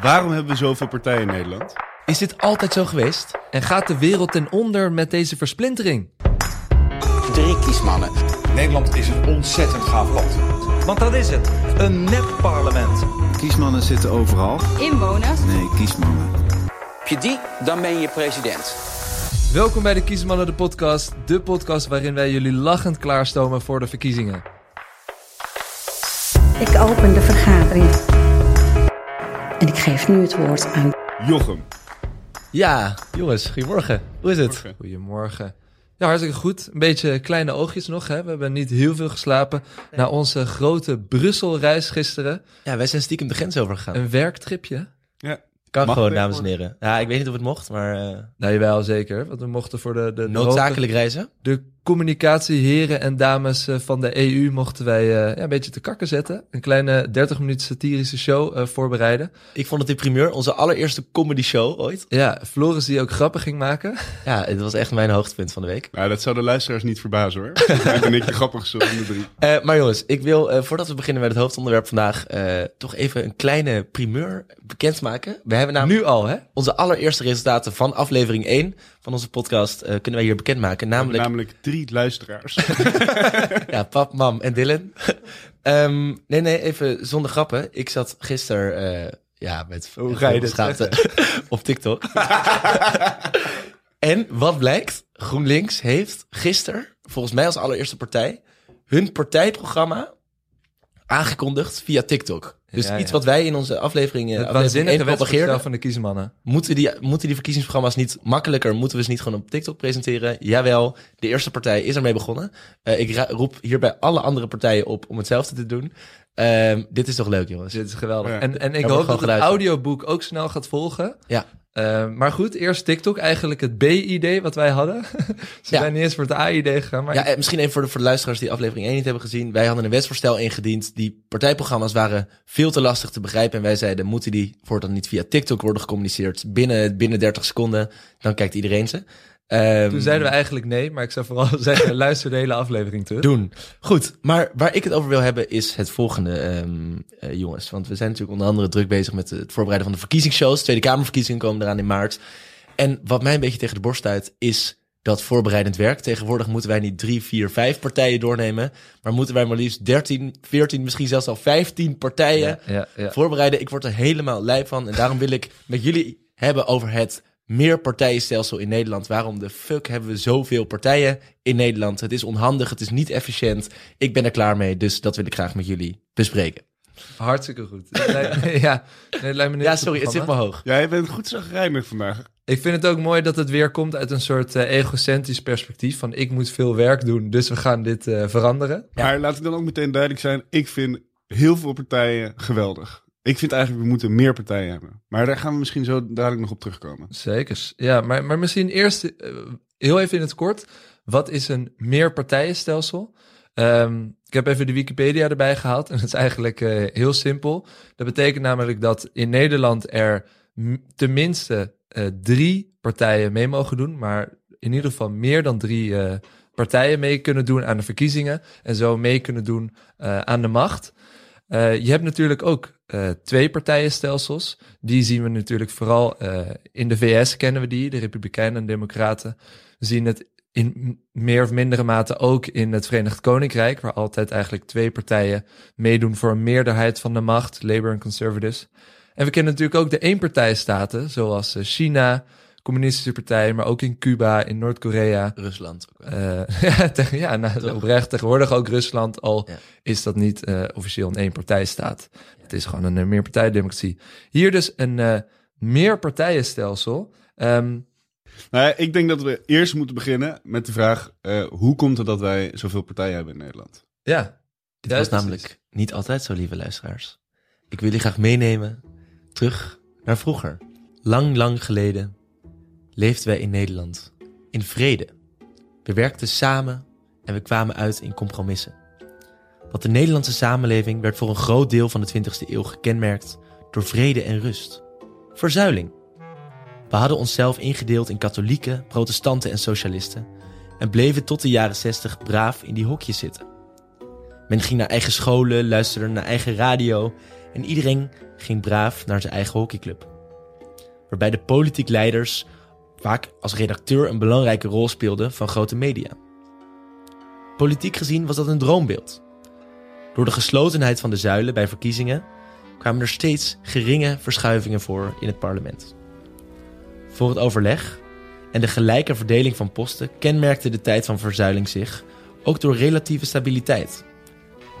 Waarom hebben we zoveel partijen in Nederland? Is dit altijd zo geweest? En gaat de wereld ten onder met deze versplintering? Drie kiesmannen. Nederland is een ontzettend gaaf land. Want dat is het. Een nep-parlement. Kiesmannen zitten overal. Inwoners. Nee, kiesmannen. Heb je die, dan ben je president. Welkom bij de Kiesmannen de podcast. De podcast waarin wij jullie lachend klaarstomen voor de verkiezingen. Ik open de vergadering. En ik geef nu het woord aan Jochem. Ja, jongens, goedemorgen. Hoe is het? Morgen. Goedemorgen. Ja, hartstikke goed. Een beetje kleine oogjes nog. Hè? We hebben niet heel veel geslapen na onze grote Brussel-reis gisteren. Ja, wij zijn stiekem de grens overgegaan. Een werktripje. Ja. Kan Mag gewoon, dames en heren. Ja, ik weet niet of het mocht, maar eh, Nou, jawel, zeker. Want we mochten voor de, de, noodzakelijk reizen. de communicatieheren en dames eh, van de EU mochten wij eh, ja, een beetje te kakken zetten. Een kleine 30 minuten satirische show eh, voorbereiden. Ik vond het in primeur onze allereerste comedy show ooit. Ja, Floris die ook grappen ging maken. Ja, het was echt mijn hoogtepunt van de week. Nou, dat zou de luisteraars niet verbazen hoor. ik ben ik de grappigste van de drie. Eh, maar jongens, ik wil eh, voordat we beginnen met het hoofdonderwerp vandaag eh, toch even een kleine primeur bekendmaken. We hebben namelijk Nu al, hè? onze allereerste resultaten van aflevering 1 van onze podcast eh, kunnen wij hier bekendmaken. Namelijk Namelijk drie luisteraars. Ja, pap, mam en Dylan. Ehm, nee, nee, even zonder grappen. Ik zat gisteren, eh, ja, met Hoe ga je dit schaamte op TikTok. en wat blijkt? GroenLinks heeft gisteren, volgens mij als allereerste partij, hun partijprogramma aangekondigd via TikTok. Dus Ja, iets wat wij in onze aflevering, eh, Het aflevering waanzinnige 1 propageerden. wetsvoorstel van de kiesmannen. Moeten die, moeten die verkiezingsprogramma's niet makkelijker? Moeten we ze niet gewoon op TikTok presenteren? Jawel, de eerste partij is ermee begonnen. Eh, ik roep hierbij alle andere partijen op om hetzelfde te doen. Ehm, dit is toch leuk, jongens? Dit is geweldig. Ja. En, en ik hoop dat het audioboek ook snel gaat volgen. Ja. Eh, maar goed, eerst TikTok. Eigenlijk het B-idee wat wij hadden. Ze Ja. zijn niet eens voor het A-idee gegaan. Maar Ja, eh, misschien even voor de, voor de luisteraars die aflevering 1 niet hebben gezien. Wij hadden een wetsvoorstel ingediend. Die partijprogramma's waren veel te lastig te begrijpen. En wij zeiden, moeten die voortaan niet via TikTok worden gecommuniceerd? Binnen, binnen 30 seconden, dan kijkt iedereen ze. Ehm, toen zeiden we eigenlijk nee. Maar ik zou vooral zeggen, luister de hele aflevering terug. doen. Goed, maar waar ik het over wil hebben is het volgende, ehm, eh, jongens. Want we zijn natuurlijk onder andere druk bezig met het voorbereiden van de verkiezingsshows. Tweede Kamerverkiezingen komen eraan in maart. En wat mij een beetje tegen de borst stuit, is dat voorbereidend werk. Tegenwoordig moeten wij niet drie, vier, vijf partijen doornemen. Maar moeten wij maar liefst 13, 14, misschien zelfs al 15 partijen Ja, ja, ja. voorbereiden. Ik word er helemaal lijp van. En daarom wil ik met jullie hebben over het meerpartijenstelsel in Nederland. Waarom de fuck hebben we zoveel partijen in Nederland? Het is onhandig, het is niet efficiënt. Ik ben er klaar mee, dus dat wil ik graag met jullie bespreken. Hartstikke goed. Ja, nee, het lijkt me een heel Ja, sorry, het zit me hoog. Jij bent goed zagrijnig vandaag. Ik vind het ook mooi dat het weer komt uit een soort eh, egocentrisch perspectief. Van ik moet veel werk doen, dus we gaan dit eh, veranderen. Maar laat ik dan ook meteen duidelijk zijn. Ik vind heel veel partijen geweldig. Ik vind eigenlijk we moeten meer partijen hebben. Maar daar gaan we misschien zo dadelijk nog op terugkomen. Zeker. Ja, maar, maar misschien eerst eh, heel even in het kort. Wat is een meerpartijenstelsel? Ehm, ik heb even de Wikipedia erbij gehaald. En dat is eigenlijk eh, heel simpel. Dat betekent namelijk dat in Nederland er tenminste eh, drie partijen mee mogen doen. Maar in ieder geval meer dan drie partijen mee kunnen doen aan de verkiezingen. En zo mee kunnen doen aan de macht. Eh, je hebt natuurlijk ook eh twee partijenstelsels. Die zien we natuurlijk vooral eh, in de VS kennen we die, de Republikeinen en Democraten. We zien het in meer of mindere mate ook in het Verenigd Koninkrijk, waar altijd eigenlijk twee partijen meedoen voor een meerderheid van de macht, Labour en Conservatives. En we kennen natuurlijk ook de eenpartijstaten, zoals China, communistische partijen, maar ook in Cuba, in Noord-Korea. Rusland. ook wel. Eh, ja, tegen, ja nou, Toch? oprecht. Tegenwoordig ook Rusland, al Ja. is dat niet eh, officieel een eenpartijstaat. Het is gewoon een uh, meerpartijdemocratie. Hier dus een eh meerpartijenstelsel. Ehm, Nou, ik denk dat we eerst moeten beginnen met de vraag... eh, hoe komt het dat wij zoveel partijen hebben in Nederland? ja, Dit was precies. namelijk niet altijd zo, lieve luisteraars. Ik wil jullie graag meenemen terug naar vroeger. Lang, lang geleden leefden wij in Nederland in vrede. We werkten samen en we kwamen uit in compromissen. Want de Nederlandse samenleving werd voor een groot deel van de 20e eeuw gekenmerkt door vrede en rust. Verzuiling. We hadden onszelf ingedeeld in katholieken, protestanten en socialisten en bleven tot de jaren 60 braaf in die hokjes zitten. Men ging naar eigen scholen, luisterde naar eigen radio en iedereen ging braaf naar zijn eigen hockeyclub. Waarbij de politiek leiders vaak als redacteur een belangrijke rol speelden van grote media. Politiek gezien was dat een droombeeld. Door de geslotenheid van de zuilen bij verkiezingen kwamen er steeds geringe verschuivingen voor in het parlement. Voor het overleg en de gelijke verdeling van posten kenmerkte de tijd van verzuiling zich ook door relatieve stabiliteit.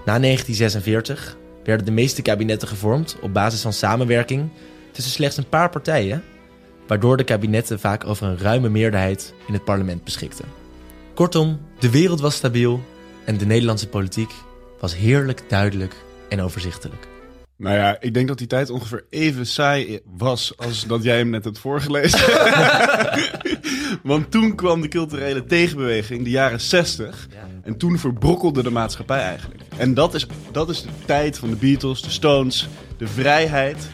Na 1946 werden de meeste kabinetten gevormd op basis van samenwerking tussen slechts een paar partijen, waardoor de kabinetten vaak over een ruime meerderheid in het parlement beschikten. Kortom, de wereld was stabiel en de Nederlandse politiek was heerlijk duidelijk en overzichtelijk. Nou ja, ik denk dat die tijd ongeveer even saai was als dat jij hem net hebt voorgelezen. Want toen kwam de culturele tegenbeweging, de jaren 60. En toen verbrokkelde de maatschappij eigenlijk. En dat is, dat is de tijd van de Beatles, de Stones, de vrijheid,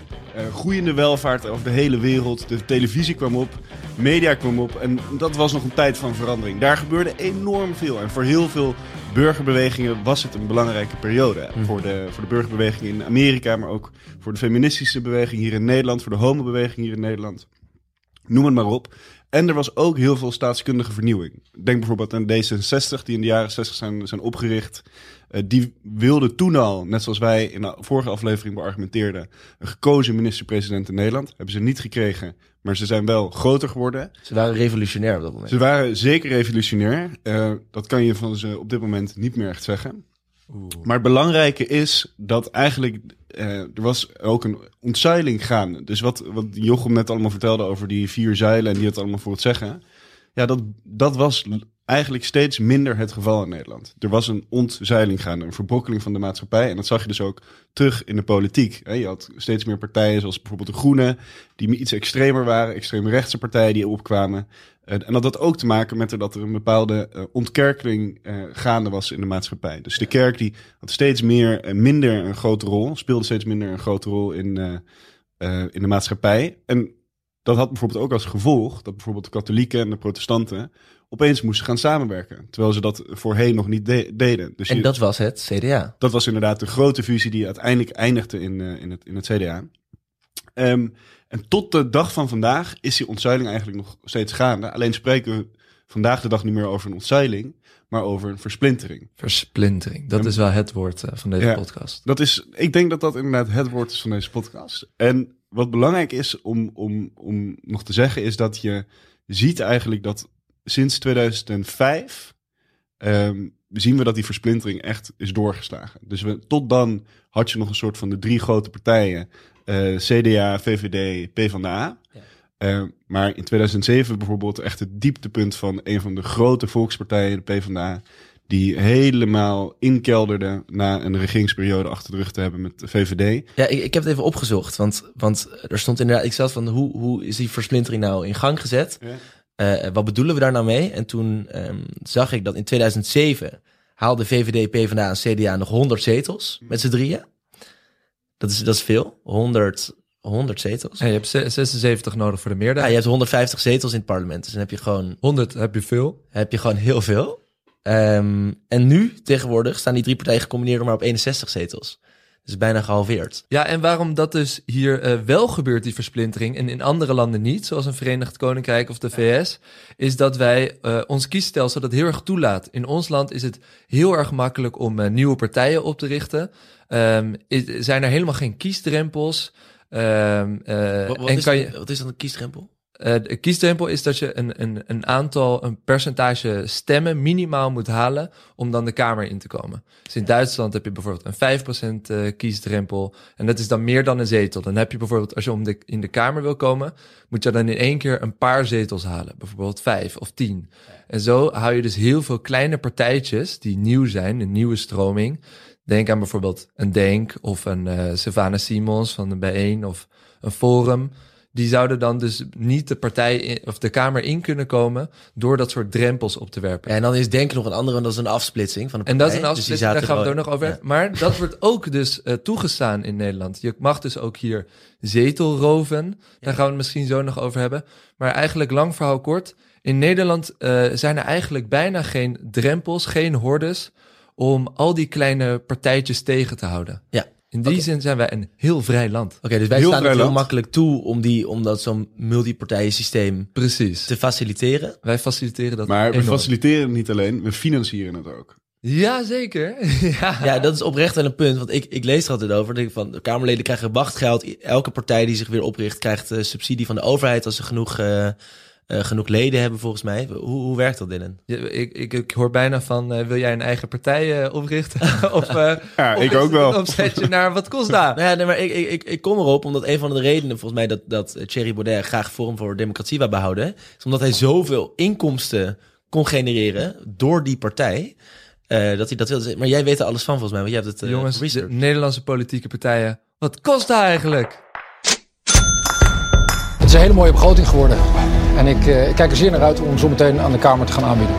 groeiende welvaart over de hele wereld. De televisie kwam op, media kwam op. En dat was nog een tijd van verandering. Daar gebeurde enorm veel. En voor heel veel burgerbewegingen was het een belangrijke periode. Voor, de, voor de burgerbeweging in Amerika, maar ook voor de feministische beweging hier in Nederland, voor de homobeweging hier in Nederland. Noem het maar op. En er was ook heel veel staatskundige vernieuwing. Denk bijvoorbeeld aan D66, die in de jaren 60 zijn, zijn opgericht. Eh, die wilde toen al, net zoals wij in de vorige aflevering beargumenteerden, een gekozen minister-president in Nederland. Hebben ze niet gekregen, maar ze zijn wel groter geworden. Ze waren revolutionair op dat moment. Ze waren zeker revolutionair. Eh, dat kan je van ze op dit moment niet meer echt zeggen. Maar het belangrijke is dat eigenlijk eh, er was ook een ontzuiling gaan. Dus wat, wat Jochem net allemaal vertelde over die vier zeilen en die het allemaal voor het zeggen. Ja, dat, dat was eigenlijk steeds minder het geval in Nederland. Er was een ontzeiling gaande, een verbrokkeling van de maatschappij. En dat zag je dus ook terug in de politiek. Je had steeds meer partijen, zoals bijvoorbeeld de Groenen, die iets extremer waren, extreemrechtse partijen die opkwamen. Eh, En dat had ook te maken met dat er een bepaalde eh, ontkerkeling eh, gaande was in de maatschappij. Dus de kerk die had steeds meer, minder een grote rol, speelde steeds minder een grote rol in, in de maatschappij. En dat had bijvoorbeeld ook als gevolg dat bijvoorbeeld de katholieken en de protestanten opeens moesten gaan samenwerken. Terwijl ze dat voorheen nog niet de- deden. Dus En je- dat was het CDA. dat was inderdaad de grote fusie die uiteindelijk eindigde in, eh, in, het, in het CDA. Ehm, en tot de dag van vandaag is die ontzuiling eigenlijk nog steeds gaande. Alleen spreken we vandaag de dag niet meer over een ontzuiling, maar over een versplintering. Versplintering, dat is wel het woord eh, van deze Ja. podcast. Dat is, ik denk dat dat inderdaad het woord is van deze podcast. En wat belangrijk is om, om, om nog te zeggen, is dat je ziet eigenlijk dat sinds 2005 ehm, zien we dat die versplintering echt is doorgeslagen. Dus we, tot dan had je nog een soort van de drie grote partijen, eh, CDA, VVD, PvdA. Eh, maar in 2007 bijvoorbeeld echt het dieptepunt van een van de grote volkspartijen, de PvdA, die helemaal inkelderde na een regeringsperiode achter de rug te hebben met de VVD. Ja, ik, ik heb het even opgezocht, want, want er stond inderdaad, ik zat van hoe, hoe is die versplintering nou in gang gezet? Eh, wat bedoelen we daar nou mee? En toen ehm, zag ik dat in 2007 haalde VVD, PvdA en CDA nog 100 zetels met z'n drieën. Dat is, dat is veel, 100, 100 zetels. En je hebt ze- 76 nodig voor de Ja, meerderheid. je hebt 150 zetels in het parlement, dus dan heb je gewoon, 100 heb je veel. heb je gewoon heel veel. Ehm, en nu, tegenwoordig, staan die drie partijen gecombineerd maar op 61 zetels. Dus bijna gehalveerd. Ja, en waarom dat dus hier eh, wel gebeurt, die versplintering, en in andere landen niet, zoals een Verenigd Koninkrijk of de VS, is dat wij eh, ons kiesstelsel dat heel erg toelaat. In ons land is het heel erg makkelijk om eh, nieuwe partijen op te richten. Ehm, is- zijn er helemaal geen kiesdrempels. Ehm, eh, Wat, wat en is, kan je, wat is dan een kiesdrempel? Eh, de kiesdrempel is dat je een, een, een aantal, een percentage stemmen minimaal moet halen om dan de Kamer in te komen. Dus in Duitsland heb je bijvoorbeeld een 5% eh, kiesdrempel en dat is dan meer dan een zetel. Dan heb je bijvoorbeeld, als je om de, in de Kamer wil komen, moet je dan in één keer een paar zetels halen. Bijvoorbeeld vijf of tien. En zo hou je dus heel veel kleine partijtjes die nieuw zijn, een nieuwe stroming. Denk aan bijvoorbeeld een Denk of een eh Savannah Simons van de Bijeen of een Forum. Die zouden dan dus niet de partij in, of de Kamer in kunnen komen door dat soort drempels op te werpen. En dan is Denk nog een andere, want dat is een afsplitsing van de En partij. dat is een Dus afsplitsing, daar gaan we het ook nog over hebben. Maar dat wordt ook dus eh, toegestaan in Nederland. Je mag dus ook hier zetel roven. Daar gaan we het misschien zo nog over hebben. Maar eigenlijk lang verhaal kort. In Nederland eh, zijn er eigenlijk bijna geen drempels, geen hordes om al die kleine partijtjes tegen te houden. Ja. In die zin zijn wij een heel vrij land. Oké, dus wij Heel staan het heel land. makkelijk toe om, die, om dat zo'n multipartijensysteem Precies. te faciliteren. Wij faciliteren dat Maar we faciliteren het niet alleen, we financieren het ook. Ja, zeker. ja. Ja, dat is oprecht wel een punt. Want ik, ik lees er altijd over. Denk ik van, de Kamerleden krijgen wachtgeld. Elke partij die zich weer opricht krijgt eh, subsidie van de overheid als ze genoeg, eh, genoeg leden hebben, volgens mij. Hoe, hoe werkt dat, Dylan? Ja, ik, ik, ik hoor bijna van, eh, wil jij een eigen partij eh, oprichten? of, eh, Ja, of ik ook wel. een opzetje naar wat kost daar? Nou ja, nee, maar ik, ik, ik, ik kom erop omdat een van de redenen, volgens mij, dat, dat Thierry Baudet graag Forum voor Democratie wil behouden, is omdat hij zoveel inkomsten kon genereren door die partij. eh, dat hij dat wil. Maar jij weet er alles van, volgens mij, want jij hebt het eh, Jongens, de. Nederlandse politieke partijen, wat kost dat eigenlijk? Het is een hele mooie begroting geworden. En ik, eh, ik kijk er zeer naar uit om zo meteen aan de Kamer te gaan aanbieden.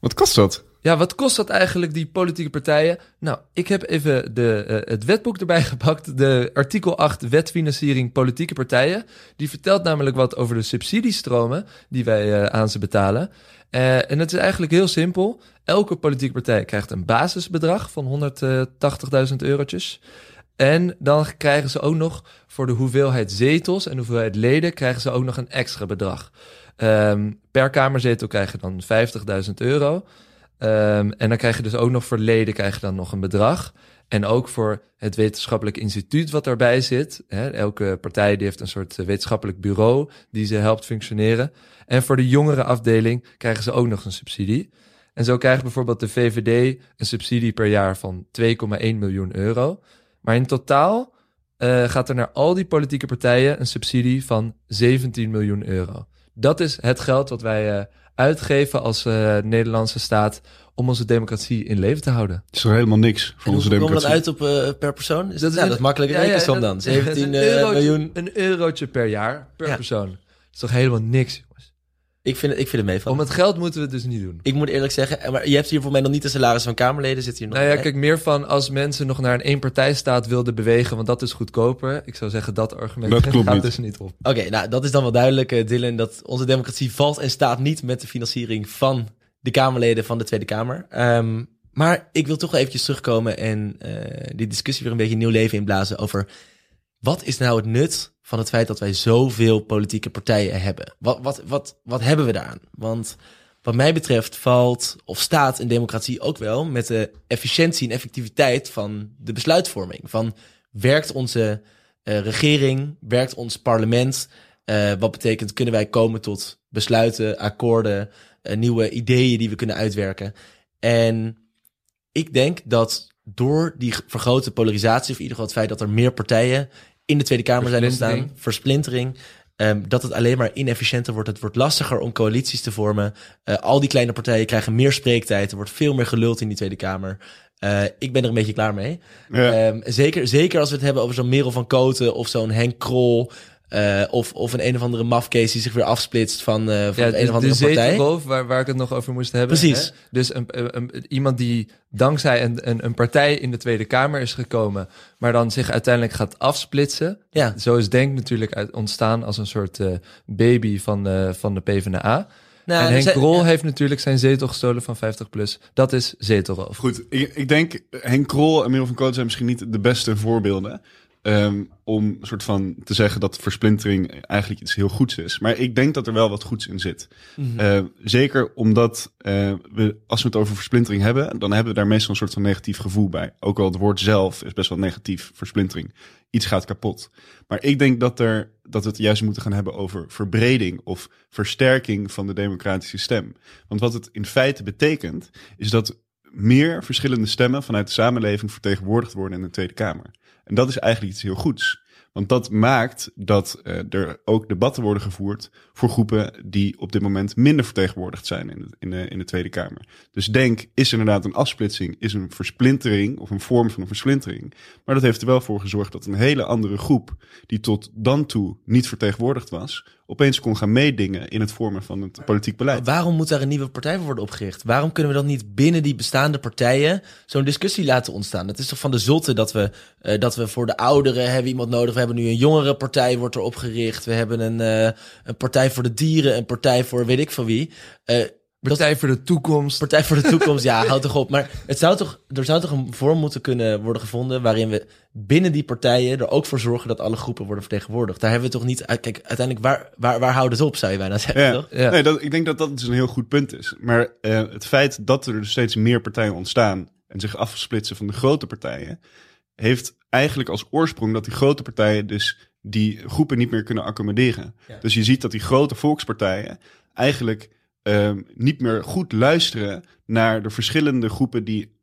Wat kost dat? Ja, wat kost dat eigenlijk, die politieke partijen? Nou, ik heb even de, eh, het wetboek erbij gepakt. De artikel 8 wetfinanciering politieke partijen. Die vertelt namelijk wat over de subsidiestromen die wij eh, aan ze betalen. Eh, en het is eigenlijk heel simpel. Elke politieke partij krijgt een basisbedrag van 180.000 eurotjes. En dan krijgen ze ook nog voor de hoeveelheid zetels en hoeveelheid leden... krijgen ze ook nog een extra bedrag. Ehm, per kamerzetel krijg je dan 50.000 euro. Ehm, en dan krijg je dus ook nog voor leden krijg dan nog een bedrag. En ook voor het wetenschappelijk instituut wat daarbij zit. Hè, elke partij die heeft een soort eh, wetenschappelijk bureau die ze helpt functioneren. En voor de jongere afdeling krijgen ze ook nog een subsidie. En zo krijgt bijvoorbeeld de VVD een subsidie per jaar van 2,1 miljoen euro. Maar in totaal eh, gaat er naar al die politieke partijen een subsidie van 17 miljoen euro. Dat is het geld wat wij eh, uitgeven als eh, Nederlandse staat om onze democratie in leven te houden. Het is toch helemaal niks voor En onze hoe komen we dat democratie. uit op per persoon? Is Dat dat, is ja, een- dat is makkelijk Ja, ja, dan. 17 een, eh, eurotje, miljoen. een eurotje per jaar, per Ja. persoon. Dat is toch helemaal niks. Ik vind, het- ik vind het meevallen. Om het geld moeten we het dus niet doen. Ik moet eerlijk zeggen, eh, maar je hebt hier voor mij nog niet de salaris van Kamerleden, zit hier nog Nou ja, bij. kijk, meer van als mensen nog naar een eenpartijstaat wilden bewegen, want dat is goedkoper. Ik zou zeggen, dat argument Dat klopt gaat niet. dus niet op. Oké, nou dat is dan wel duidelijk, eh, Dylan, dat onze democratie valt en staat niet met de financiering van de Kamerleden van de Tweede Kamer. Ehm, maar ik wil toch wel eventjes terugkomen en eh, die discussie weer een beetje nieuw leven inblazen over wat is nou het nut van het feit dat wij zoveel politieke partijen hebben? Wat, wat, wat, wat hebben we daaraan? Want wat mij betreft valt of staat een democratie ook wel met de efficiëntie en effectiviteit van de besluitvorming. Van werkt onze eh, regering, werkt ons parlement? Eh, wat betekent, kunnen wij komen tot besluiten, akkoorden, eh, nieuwe ideeën die we kunnen uitwerken? En ik denk dat door die vergrote polarisatie, of in ieder geval het feit dat er meer partijen in de Tweede Kamer zijn ontstaan, Versplintering. ehm, dat het alleen maar inefficiënter wordt. Het wordt lastiger om coalities te vormen. Eh, al die kleine partijen krijgen meer spreektijd. Er wordt veel meer geluld in die Tweede Kamer. Eh, ik ben er een beetje klaar mee. Ja. Ehm, zeker, zeker als we het hebben over zo'n Merel van Koten of zo'n Henk Krol. Eh, of, of een een of andere mafcase die zich weer afsplitst van, eh, van Ja, een de, of andere de partij. zetelroof, waar, waar ik het nog over moest hebben. Precies. Hè? Dus een, een, een- iemand die dankzij een, een, een partij in de Tweede Kamer is gekomen, maar dan zich uiteindelijk gaat afsplitsen. Ja. Zo is Denk natuurlijk uit, ontstaan als een soort eh, baby van, eh, van de PvdA. Nou, en Henk Krol ja. heeft natuurlijk zijn zetel gestolen van 50PLUS. Dat is zetelroof. Goed, ik, ik denk Henk Krol en Merel van Koot zijn misschien niet de beste voorbeelden. Ehm, om een soort van te zeggen dat versplintering eigenlijk iets heel goeds is. Maar ik denk dat er wel wat goeds in zit. Eh, zeker omdat eh, we, als we het over versplintering hebben, dan hebben we daar meestal een soort van negatief gevoel bij. Ook al het woord zelf is best wel negatief, versplintering. Iets gaat kapot. Maar ik denk dat, er, dat we het juist moeten gaan hebben over verbreding of versterking van de democratische stem. Want wat het in feite betekent, is dat meer verschillende stemmen vanuit de samenleving vertegenwoordigd worden in de Tweede Kamer. En dat is eigenlijk iets heel goeds. Want dat maakt dat eh, er ook debatten worden gevoerd voor groepen die op dit moment minder vertegenwoordigd zijn in de, in de, in de Tweede Kamer. Dus denk, is inderdaad een afsplitsing, is een versplintering of een vorm van een versplintering. Maar dat heeft er wel voor gezorgd dat een hele andere groep, die tot dan toe niet vertegenwoordigd was, opeens kon gaan meedingen in het vormen van het politiek beleid. Waarom moet daar een nieuwe partij voor worden opgericht? Waarom kunnen we dan niet binnen die bestaande partijen zo'n discussie laten ontstaan? Het is toch van de zotte dat we, eh, dat we voor de ouderen hebben iemand nodig. We hebben nu een jongere partij wordt er opgericht. We hebben een, eh, een partij voor de dieren, een partij voor weet ik van wie. Eh, Partij voor de toekomst. Partij voor de toekomst, ja, houd toch op. Maar het zou toch, er zou toch een vorm moeten kunnen worden gevonden waarin we binnen die partijen er ook voor zorgen dat alle groepen worden vertegenwoordigd. Daar hebben we toch niet, kijk, uiteindelijk waar, waar, waar houdt het op, zou je bijna zeggen, Ja. toch? Ja. Nee, dat, ik denk dat dat dus een heel goed punt is. Maar eh, het feit dat er dus steeds meer partijen ontstaan en zich afsplitsen van de grote partijen, heeft eigenlijk als oorsprong dat die grote partijen dus die groepen niet meer kunnen accommoderen. Ja. Dus je ziet dat die grote volkspartijen eigenlijk ehm, niet meer goed luisteren naar de verschillende groepen die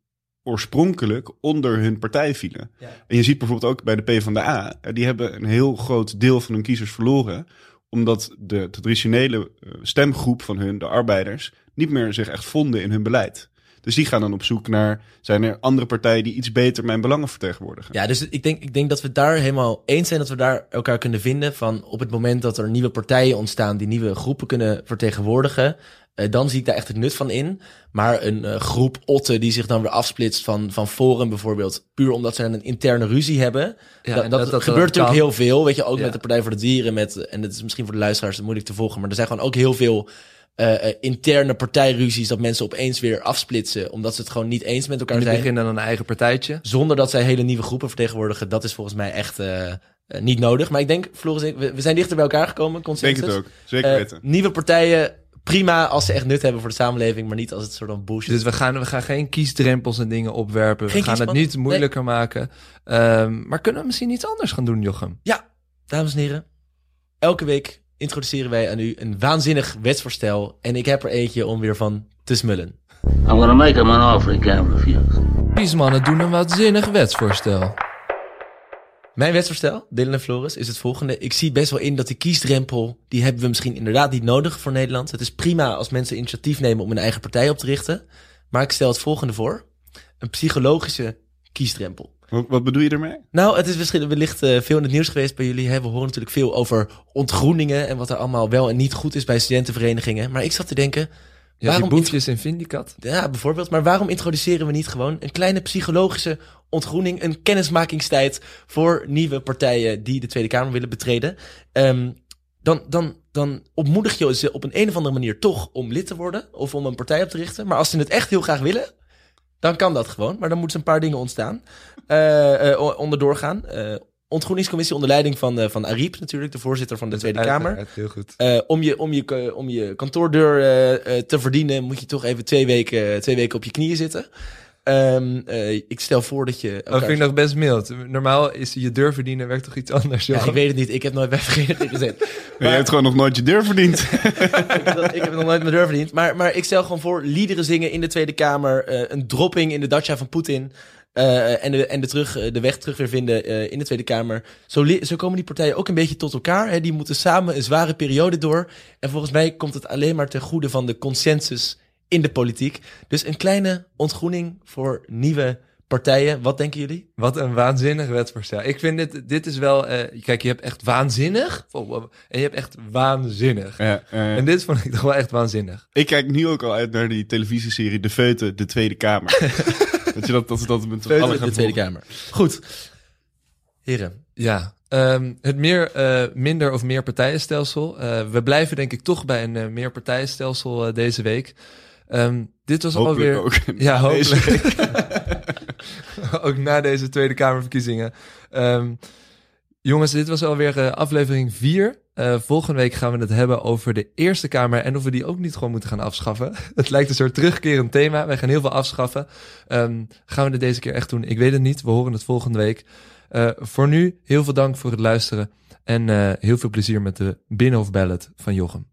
oorspronkelijk onder hun partij vielen. Ja. En je ziet bijvoorbeeld ook bij de PvdA, eh, die hebben een heel groot deel van hun kiezers verloren, omdat de traditionele eh, stemgroep van hun, de arbeiders, niet meer zich echt vonden in hun beleid. Dus die gaan dan op zoek naar, zijn er andere partijen die iets beter mijn belangen vertegenwoordigen? Ja, dus ik denk, ik denk dat we het daar helemaal eens zijn dat we daar elkaar kunnen vinden. Van op het moment dat er nieuwe partijen ontstaan die nieuwe groepen kunnen vertegenwoordigen. eh, dan zie ik daar echt het nut van in. Maar een eh, groep otten die zich dan weer afsplitst van, van Forum bijvoorbeeld. Puur omdat ze een interne ruzie hebben. Ja, dat, en dat, dat- dat gebeurt kan. natuurlijk heel veel. Weet je, ook Ja. met de Partij voor de Dieren. Met, en dat is misschien voor de luisteraars moeilijk te volgen. Maar er zijn gewoon ook heel veel eh, eh, interne partijruzies. Dat mensen opeens weer afsplitsen. Omdat ze het gewoon niet eens met elkaar En die zijn beginnen dan een eigen partijtje. zonder dat zij hele nieuwe groepen vertegenwoordigen, dat is volgens mij echt eh, eh, niet nodig. Maar ik denk, Floris, ik- we, we zijn dichter bij elkaar gekomen, Ik consensus. denk het ook, zeker weten. nieuwe partijen, prima als ze echt nut hebben voor de samenleving, maar niet als het soort van bullshit Dus we gaan, we gaan geen kiesdrempels en dingen opwerpen. Geen we gaan het niet moeilijker maken. Ehm, maar kunnen we misschien iets anders gaan doen, Jochem? Ja, dames en heren. Elke week introduceren wij aan u een waanzinnig wetsvoorstel. En ik heb er eentje om weer van te smullen. I'm gonna make him an offer he can't refuse. Kiesmannen doen een waanzinnig wetsvoorstel. Mijn wetsvoorstel, Dylan en Floris, is het volgende. Ik zie best wel in dat die kiesdrempel, die hebben we misschien inderdaad niet nodig voor Nederland. Het is prima als mensen initiatief nemen om een eigen partij op te richten. Maar ik stel het volgende voor. Een psychologische kiesdrempel. Wat, wat bedoel je ermee? Nou, het is misschien wellicht eh, veel in het nieuws geweest bij jullie. Hè? We horen natuurlijk veel over ontgroeningen en wat er allemaal wel en niet goed is bij studentenverenigingen. Maar ik zat te denken, Ja, Waarom die boefjes in Vindicat. ja, bijvoorbeeld. Maar waarom introduceren we niet gewoon een kleine psychologische ontgroening, een kennismakingstijd voor nieuwe partijen die de Tweede Kamer willen betreden? Ehm, dan, dan, dan ontmoedig je ze op een, een of andere manier toch om lid te worden of om een partij op te richten. Maar als ze het echt heel graag willen, dan kan dat gewoon. Maar dan moeten een paar dingen ontstaan, eh eh, onderdoor gaan. Eh, ontgroeningscommissie onder leiding van, eh, van Ariep natuurlijk, de voorzitter van de Tweede Kamer. Uiteraard, Heel goed. Om, je, om, je, om je kantoordeur te verdienen, moet je toch even twee weken, twee weken op je knieën zitten. Ehm, eh, ik stel voor dat je. Dat elkaar- vind ik nog best mild. Normaal is je deur verdienen werkt toch iets anders, ja, ik weet het niet. Ik heb nooit bij vereniging gezet. Je hebt gewoon nog nooit je deur verdiend. ik, dat- ik heb nog nooit mijn deur verdiend. Maar, maar ik stel gewoon voor liederen zingen in de Tweede Kamer. eh, een dropping in de dacha van Poetin. eh, en de, en de, terug, de weg terug weer vinden eh, in de Tweede Kamer. Zo, zo komen die partijen ook een beetje tot elkaar. Hè. Die moeten samen een zware periode door. En volgens mij komt het alleen maar ten goede van de consensus in de politiek. Dus een kleine ontgroening voor nieuwe partijen. Wat denken jullie? Wat een waanzinnig wetsvoorstel. Ik vind dit, dit is wel... eh, kijk, je hebt echt waanzinnig. En je hebt echt waanzinnig. Ja, En dit vond ik toch wel echt waanzinnig. ik kijk nu ook al uit naar die televisieserie De Feuten, de Tweede Kamer. Weet je dat, dat, dat met Feuten alle de Tweede Kamer. Goed. Heren. Ja, ehm, het meer, eh, minder of meer partijenstelsel. Eh, we blijven denk ik toch bij een uh, meer partijenstelsel uh, deze week. Um, dit was hopelijk alweer... ook. Ja, hopelijk. ook na deze Tweede Kamerverkiezingen. Um, jongens, dit was alweer uh, aflevering 4. Uh, volgende week gaan we het hebben over de Eerste Kamer en of we die ook niet gewoon moeten gaan afschaffen. het lijkt een soort terugkerend thema. Wij gaan heel veel afschaffen. Um, gaan we het deze keer echt doen? Ik weet het niet. We horen het volgende week. Uh, voor nu, heel veel dank voor het luisteren. En heel veel plezier met de Binnenhof Ballad van Jochem.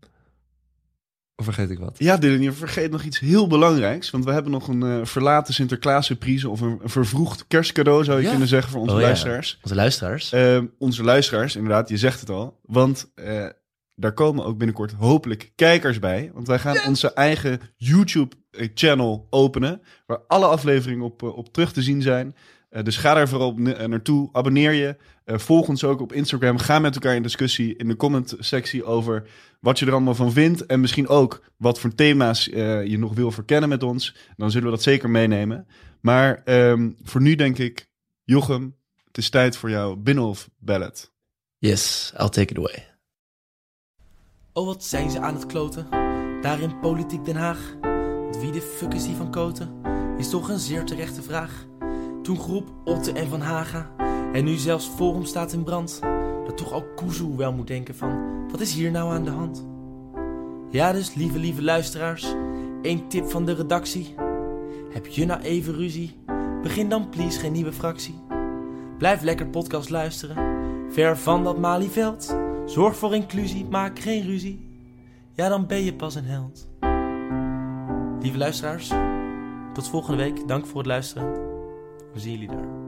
Of vergeet ik wat? Ja, Dylan, je vergeet nog iets heel belangrijks. Want we hebben nog een uh, verlaten Sinterklaas-surprise of een, een, vervroegd kerstcadeau, zou je ja. kunnen zeggen, voor onze oh, luisteraars. Ja. Onze luisteraars. Uh, onze luisteraars, inderdaad, je zegt het al. Want uh, daar komen ook binnenkort hopelijk kijkers bij. Want wij gaan onze eigen YouTube-channel openen. Waar alle afleveringen op, uh, op terug te zien zijn. Uh, dus ga daar vooral na naartoe. Abonneer je. Uh, volg ons ook op Instagram. Ga met elkaar in discussie in de comment-sectie over wat je er allemaal van vindt. En misschien ook wat voor thema's uh, je nog wil verkennen met ons. Dan zullen we dat zeker meenemen. Maar um, voor nu denk ik, Jochem, het is tijd voor jouw Binnenhof Ballad. Yes, I'll take it away. Oh, wat zijn ze aan het kloten. daar in Politiek Den Haag. Want wie de fuck is die van Koten? Is toch een zeer terechte vraag. Toen groep Otte en Van Haga en nu zelfs Forum staat in brand. Dat toch ook Kuzu wel moet denken van, wat is hier nou aan de hand? Ja dus, lieve lieve luisteraars, één tip van de redactie. Heb je nou even ruzie? Begin dan please geen nieuwe fractie. Blijf lekker podcast luisteren, ver van dat Malieveld. Zorg voor inclusie, maak geen ruzie. Ja, dan ben je pas een held. Lieve luisteraars, tot volgende week. Dank voor het luisteren. We zien jullie daar.